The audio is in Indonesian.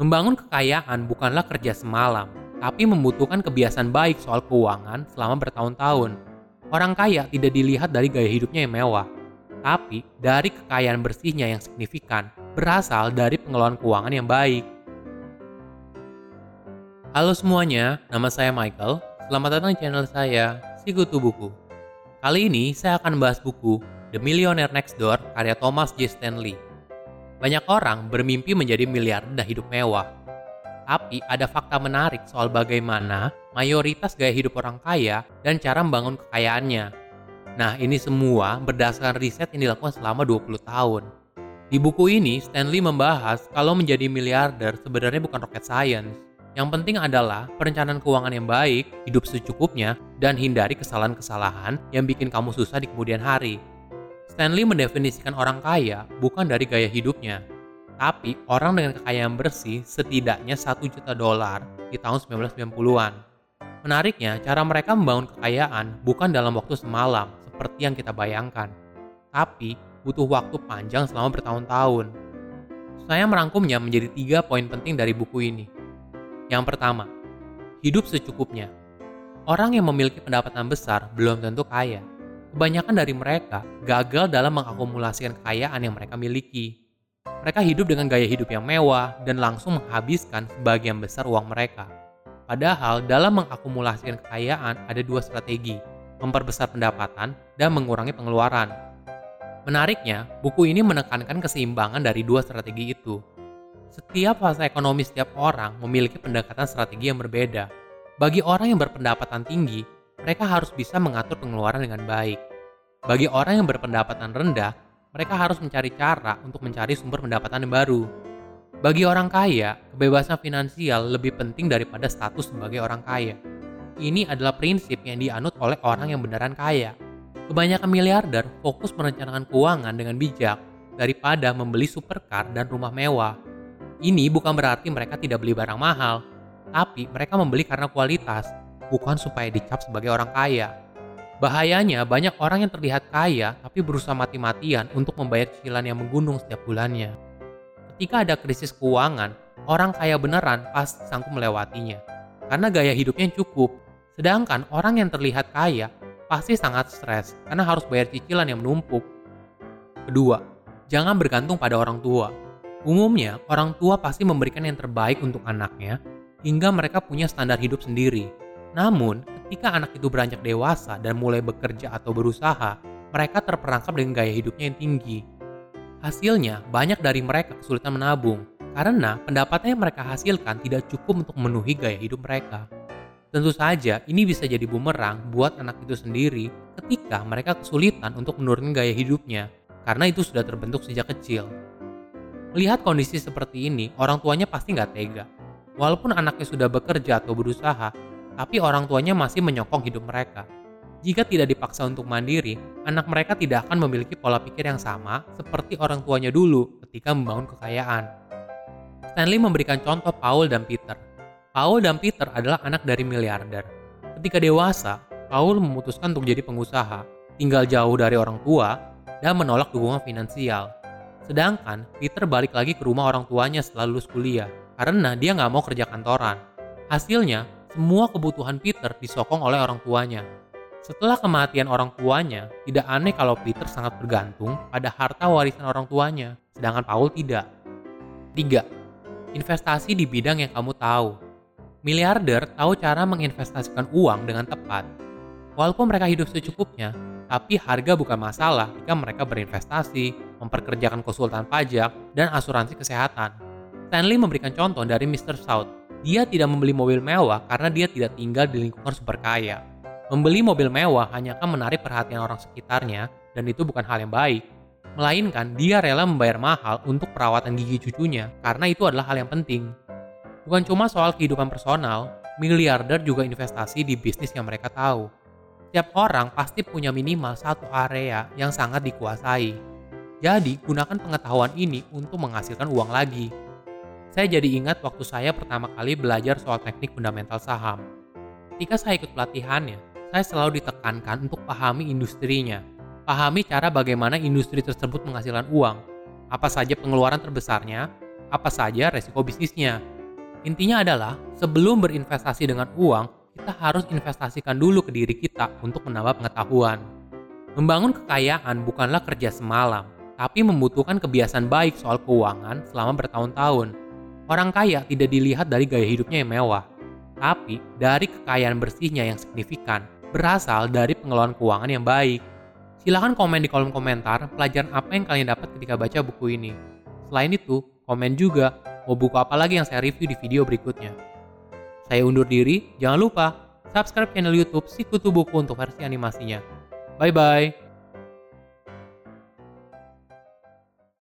Membangun kekayaan bukanlah kerja semalam, tapi membutuhkan kebiasaan baik soal keuangan selama bertahun-tahun. Orang kaya tidak dilihat dari gaya hidupnya yang mewah, tapi dari kekayaan bersihnya yang signifikan berasal dari pengelolaan keuangan yang baik. Halo semuanya, nama saya Michael. Selamat datang di channel saya, Sikutu Buku. Kali ini saya akan membahas buku The Millionaire Next Door karya Thomas J. Stanley. Banyak orang bermimpi menjadi miliarder dan hidup mewah. Tapi ada fakta menarik soal bagaimana mayoritas gaya hidup orang kaya dan cara membangun kekayaannya. Nah, ini semua berdasarkan riset yang dilakukan selama 20 tahun. Di buku ini, Stanley membahas kalau menjadi miliarder sebenarnya bukan rocket science. Yang penting adalah perencanaan keuangan yang baik, hidup secukupnya, dan hindari kesalahan-kesalahan yang bikin kamu susah di kemudian hari. Stanley mendefinisikan orang kaya bukan dari gaya hidupnya, tapi orang dengan kekayaan bersih setidaknya 1 juta dolar di tahun 1990-an. Menariknya, cara mereka membangun kekayaan bukan dalam waktu semalam seperti yang kita bayangkan, tapi butuh waktu panjang selama bertahun-tahun. Saya merangkumnya menjadi tiga poin penting dari buku ini. Yang pertama, hidup secukupnya. Orang yang memiliki pendapatan besar belum tentu kaya kebanyakan dari mereka gagal dalam mengakumulasikan kekayaan yang mereka miliki. Mereka hidup dengan gaya hidup yang mewah dan langsung menghabiskan sebagian besar uang mereka. Padahal dalam mengakumulasikan kekayaan ada dua strategi, memperbesar pendapatan dan mengurangi pengeluaran. Menariknya, buku ini menekankan keseimbangan dari dua strategi itu. Setiap fase ekonomi setiap orang memiliki pendekatan strategi yang berbeda. Bagi orang yang berpendapatan tinggi, mereka harus bisa mengatur pengeluaran dengan baik. Bagi orang yang berpendapatan rendah, mereka harus mencari cara untuk mencari sumber pendapatan yang baru. Bagi orang kaya, kebebasan finansial lebih penting daripada status sebagai orang kaya. Ini adalah prinsip yang dianut oleh orang yang beneran kaya. Kebanyakan miliarder fokus merencanakan keuangan dengan bijak daripada membeli supercar dan rumah mewah. Ini bukan berarti mereka tidak beli barang mahal, tapi mereka membeli karena kualitas bukan supaya dicap sebagai orang kaya. Bahayanya, banyak orang yang terlihat kaya tapi berusaha mati-matian untuk membayar cicilan yang menggunung setiap bulannya. Ketika ada krisis keuangan, orang kaya beneran pasti sanggup melewatinya. Karena gaya hidupnya cukup. Sedangkan orang yang terlihat kaya pasti sangat stres karena harus bayar cicilan yang menumpuk. Kedua, jangan bergantung pada orang tua. Umumnya, orang tua pasti memberikan yang terbaik untuk anaknya hingga mereka punya standar hidup sendiri namun, ketika anak itu beranjak dewasa dan mulai bekerja atau berusaha, mereka terperangkap dengan gaya hidupnya yang tinggi. Hasilnya, banyak dari mereka kesulitan menabung karena pendapatan yang mereka hasilkan tidak cukup untuk memenuhi gaya hidup mereka. Tentu saja, ini bisa jadi bumerang buat anak itu sendiri ketika mereka kesulitan untuk menurunkan gaya hidupnya karena itu sudah terbentuk sejak kecil. Melihat kondisi seperti ini, orang tuanya pasti nggak tega. Walaupun anaknya sudah bekerja atau berusaha, tapi orang tuanya masih menyokong hidup mereka. Jika tidak dipaksa untuk mandiri, anak mereka tidak akan memiliki pola pikir yang sama seperti orang tuanya dulu ketika membangun kekayaan. Stanley memberikan contoh Paul dan Peter. Paul dan Peter adalah anak dari miliarder. Ketika dewasa, Paul memutuskan untuk jadi pengusaha, tinggal jauh dari orang tua, dan menolak dukungan finansial. Sedangkan Peter balik lagi ke rumah orang tuanya setelah lulus kuliah, karena dia nggak mau kerja kantoran. Hasilnya, semua kebutuhan Peter disokong oleh orang tuanya. Setelah kematian orang tuanya, tidak aneh kalau Peter sangat bergantung pada harta warisan orang tuanya, sedangkan Paul tidak. 3. Investasi di bidang yang kamu tahu. Miliarder tahu cara menginvestasikan uang dengan tepat. Walaupun mereka hidup secukupnya, tapi harga bukan masalah jika mereka berinvestasi, memperkerjakan konsultan pajak, dan asuransi kesehatan. Stanley memberikan contoh dari Mr. South, dia tidak membeli mobil mewah karena dia tidak tinggal di lingkungan super kaya. Membeli mobil mewah hanya akan menarik perhatian orang sekitarnya dan itu bukan hal yang baik. Melainkan dia rela membayar mahal untuk perawatan gigi cucunya karena itu adalah hal yang penting. Bukan cuma soal kehidupan personal, miliarder juga investasi di bisnis yang mereka tahu. Setiap orang pasti punya minimal satu area yang sangat dikuasai. Jadi, gunakan pengetahuan ini untuk menghasilkan uang lagi. Saya jadi ingat waktu saya pertama kali belajar soal teknik fundamental saham. Ketika saya ikut pelatihannya, saya selalu ditekankan untuk pahami industrinya. Pahami cara bagaimana industri tersebut menghasilkan uang, apa saja pengeluaran terbesarnya, apa saja resiko bisnisnya, Intinya adalah, sebelum berinvestasi dengan uang, kita harus investasikan dulu ke diri kita untuk menambah pengetahuan. Membangun kekayaan bukanlah kerja semalam, tapi membutuhkan kebiasaan baik soal keuangan selama bertahun-tahun. Orang kaya tidak dilihat dari gaya hidupnya yang mewah, tapi dari kekayaan bersihnya yang signifikan, berasal dari pengelolaan keuangan yang baik. Silahkan komen di kolom komentar pelajaran apa yang kalian dapat ketika baca buku ini. Selain itu, komen juga mau buku apa lagi yang saya review di video berikutnya. Saya undur diri, jangan lupa subscribe channel YouTube Sikutu Buku untuk versi animasinya. Bye bye.